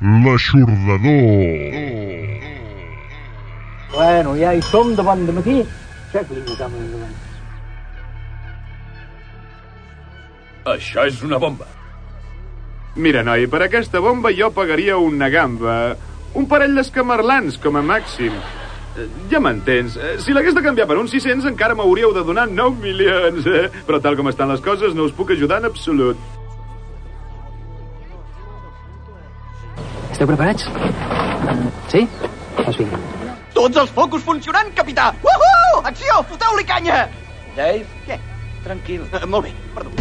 l'aixordador. Bueno, ja hi som de bon matí. Aixeca-li la cama endavant. Això és una bomba. Mira, noi, per aquesta bomba jo pagaria una gamba. Un parell d'escamarlans, com a màxim. Ja m'entens. Si l'hagués de canviar per uns 600 encara m'hauríeu de donar 9 milions. Eh? Però tal com estan les coses no us puc ajudar en absolut. Esteu preparats? Sí? Doncs vinga. Tots els focus funcionant, capità! Uhu! Acció! Foteu-li canya! Dave, Què? tranquil. Uh, molt bé, perdó.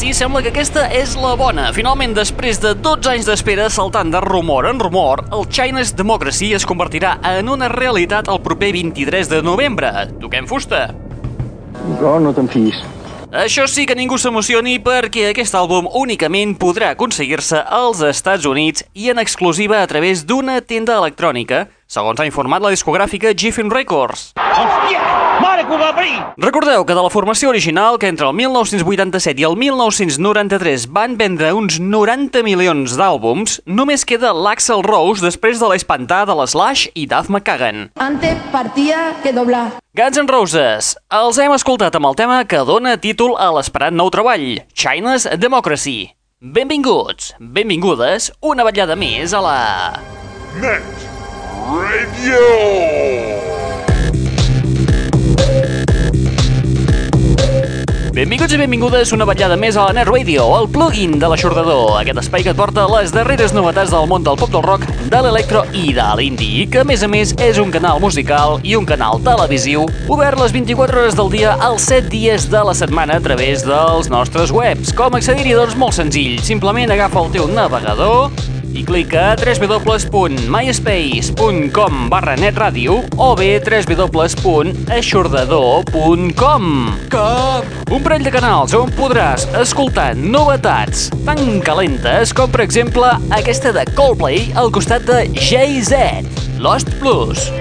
Sí, sembla que aquesta és la bona. Finalment, després de 12 anys d'espera saltant de rumor en rumor, el China's Democracy es convertirà en una realitat el proper 23 de novembre. Toquem fusta. Però no te'n fiïs. Això sí que ningú s'emocioni perquè aquest àlbum únicament podrà aconseguir-se als Estats Units i en exclusiva a través d'una tenda electrònica, segons ha informat la discogràfica Giffen Records. Hòstia! Para que ho va abrir! Recordeu que de la formació original, que entre el 1987 i el 1993 van vendre uns 90 milions d'àlbums, només queda l'Axel Rose després de l'espantar de l'Slash i Duff McKagan. Antes partía que doblar. Guns N' Roses. Els hem escoltat amb el tema que dona títol a l'esperat nou treball, China's Democracy. Benvinguts, benvingudes, una vetllada més a la... Net Radio! Benvinguts i benvingudes una vetllada més a la Net Radio, el plugin de l'aixordador, aquest espai que et porta les darreres novetats del món del pop del rock, de l'electro i de l'indie, que a més a més és un canal musical i un canal televisiu obert les 24 hores del dia als 7 dies de la setmana a través dels nostres webs. Com accedir-hi? Doncs molt senzill, simplement agafa el teu navegador i clica a www.myspace.com barra netradio o bé www.aixordador.com Com? Un parell de canals on podràs escoltar novetats tan calentes com, per exemple, aquesta de Coldplay al costat de Jay-Z, Lost Plus.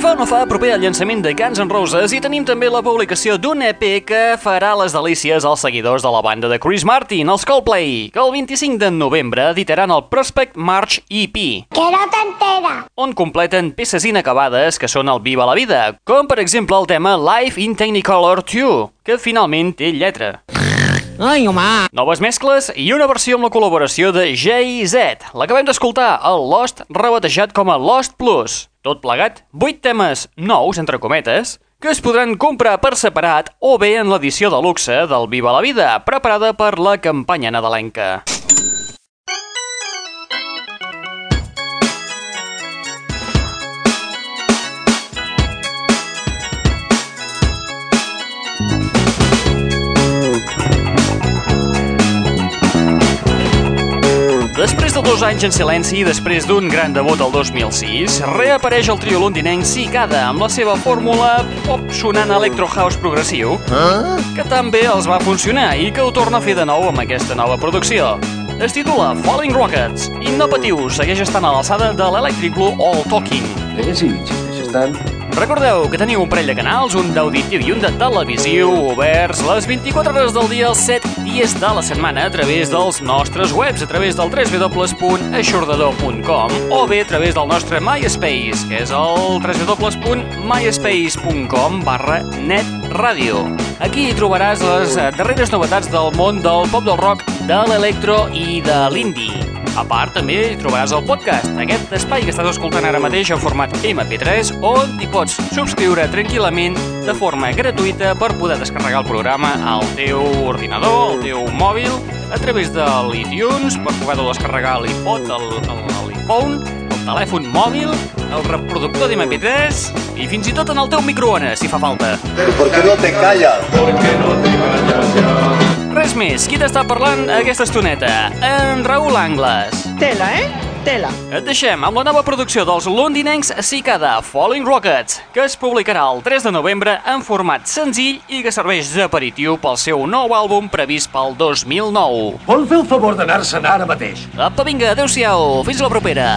Fa no fa proper al llançament de Guns N' Roses i tenim també la publicació d'un EP que farà les delícies als seguidors de la banda de Chris Martin, els Coldplay, que el 25 de novembre editaran el Prospect March EP, Que no t'entera. on completen peces inacabades que són el Viva la Vida, com per exemple el tema Life in Technicolor 2, que finalment té lletra. Ai, home! Noves mescles i una versió amb la col·laboració de Jay-Z, l'acabem d'escoltar, el Lost rebatejat com a Lost Plus. Tot plegat, 8 temes nous, entre cometes, que es podran comprar per separat o bé en l'edició de luxe del Viva la Vida, preparada per la campanya nadalenca. Dos anys en silenci i després d'un gran debut el 2006, reapareix el trio londinenc Cicada amb la seva fórmula pop sonant electro house progressiu, que també els va funcionar i que ho torna a fer de nou amb aquesta nova producció. Es titula Falling Rockets i no patiu, segueix estant a l'alçada de l'Electric Blue All Talking. Sí, insisteix tant. Recordeu que teniu un parell de canals, un d'auditiu i un de televisiu, oberts les 24 hores del dia, els 7 dies de la setmana, a través dels nostres webs, a través del www.aixordador.com o bé a través del nostre MySpace, que és el www.myspace.com barra netradio. Aquí hi trobaràs les darreres novetats del món del pop del rock, de l'electro i de l'indie. A part, també hi trobaràs el podcast, aquest espai que estàs escoltant ara mateix en format MP3, on t'hi pots subscriure tranquil·lament de forma gratuïta per poder descarregar el programa al teu ordinador, al teu mòbil, a través de l'iTunes, per poder-ho descarregar a l'iPod, a l'iPhone, el telèfon mòbil, el reproductor d'MP3 i fins i tot en el teu microones, si fa falta. ¿Por qué no te callas? Res més, qui t'està parlant aquesta estoneta? En Raül Angles. Tela, eh? Tela. Et deixem amb la nova producció dels londinencs Cicada Falling Rockets, que es publicarà el 3 de novembre en format senzill i que serveix d'aperitiu pel seu nou àlbum previst pel 2009. Vol fer el favor d'anar-se'n ara mateix? Apa, vinga, adeu-siau, fins la propera.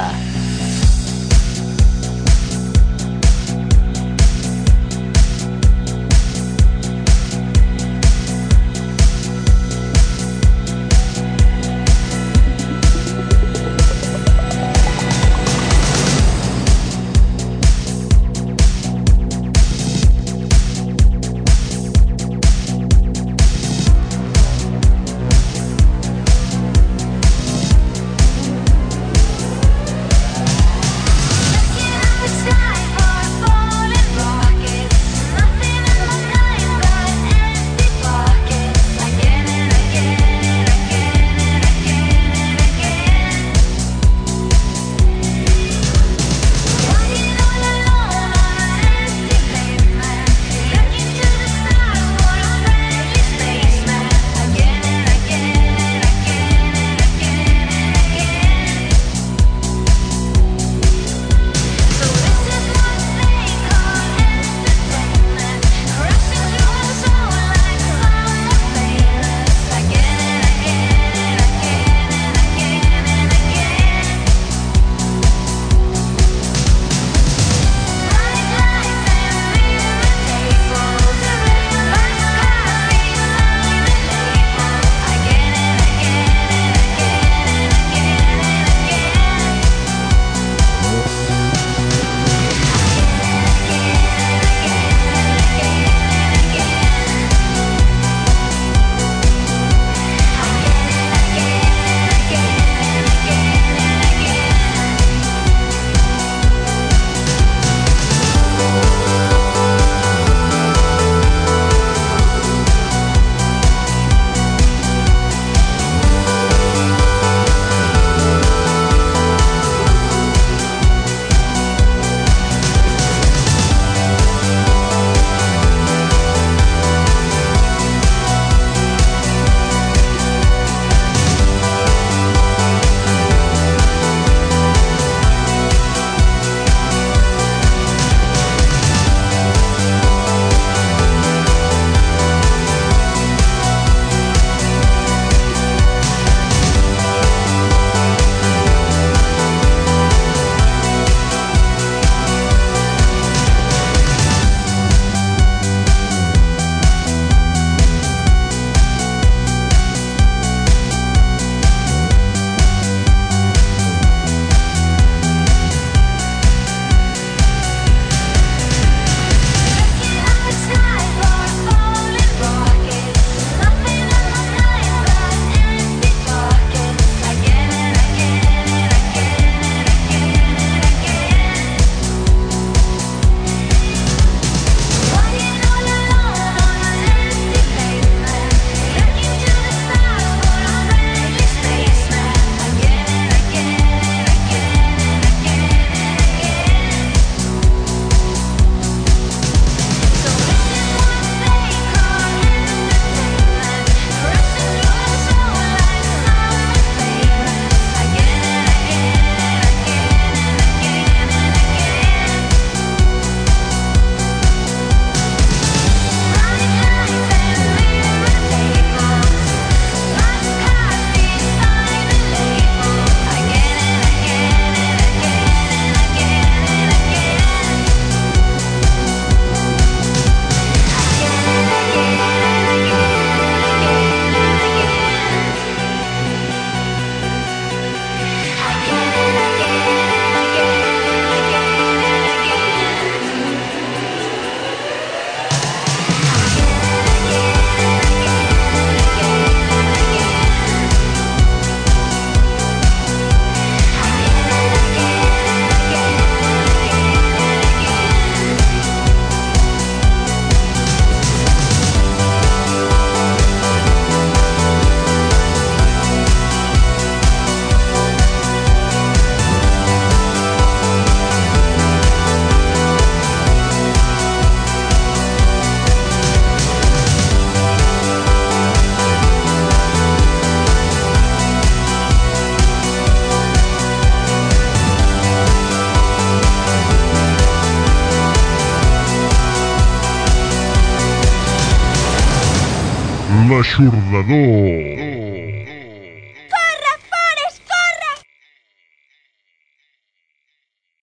L'aixordador.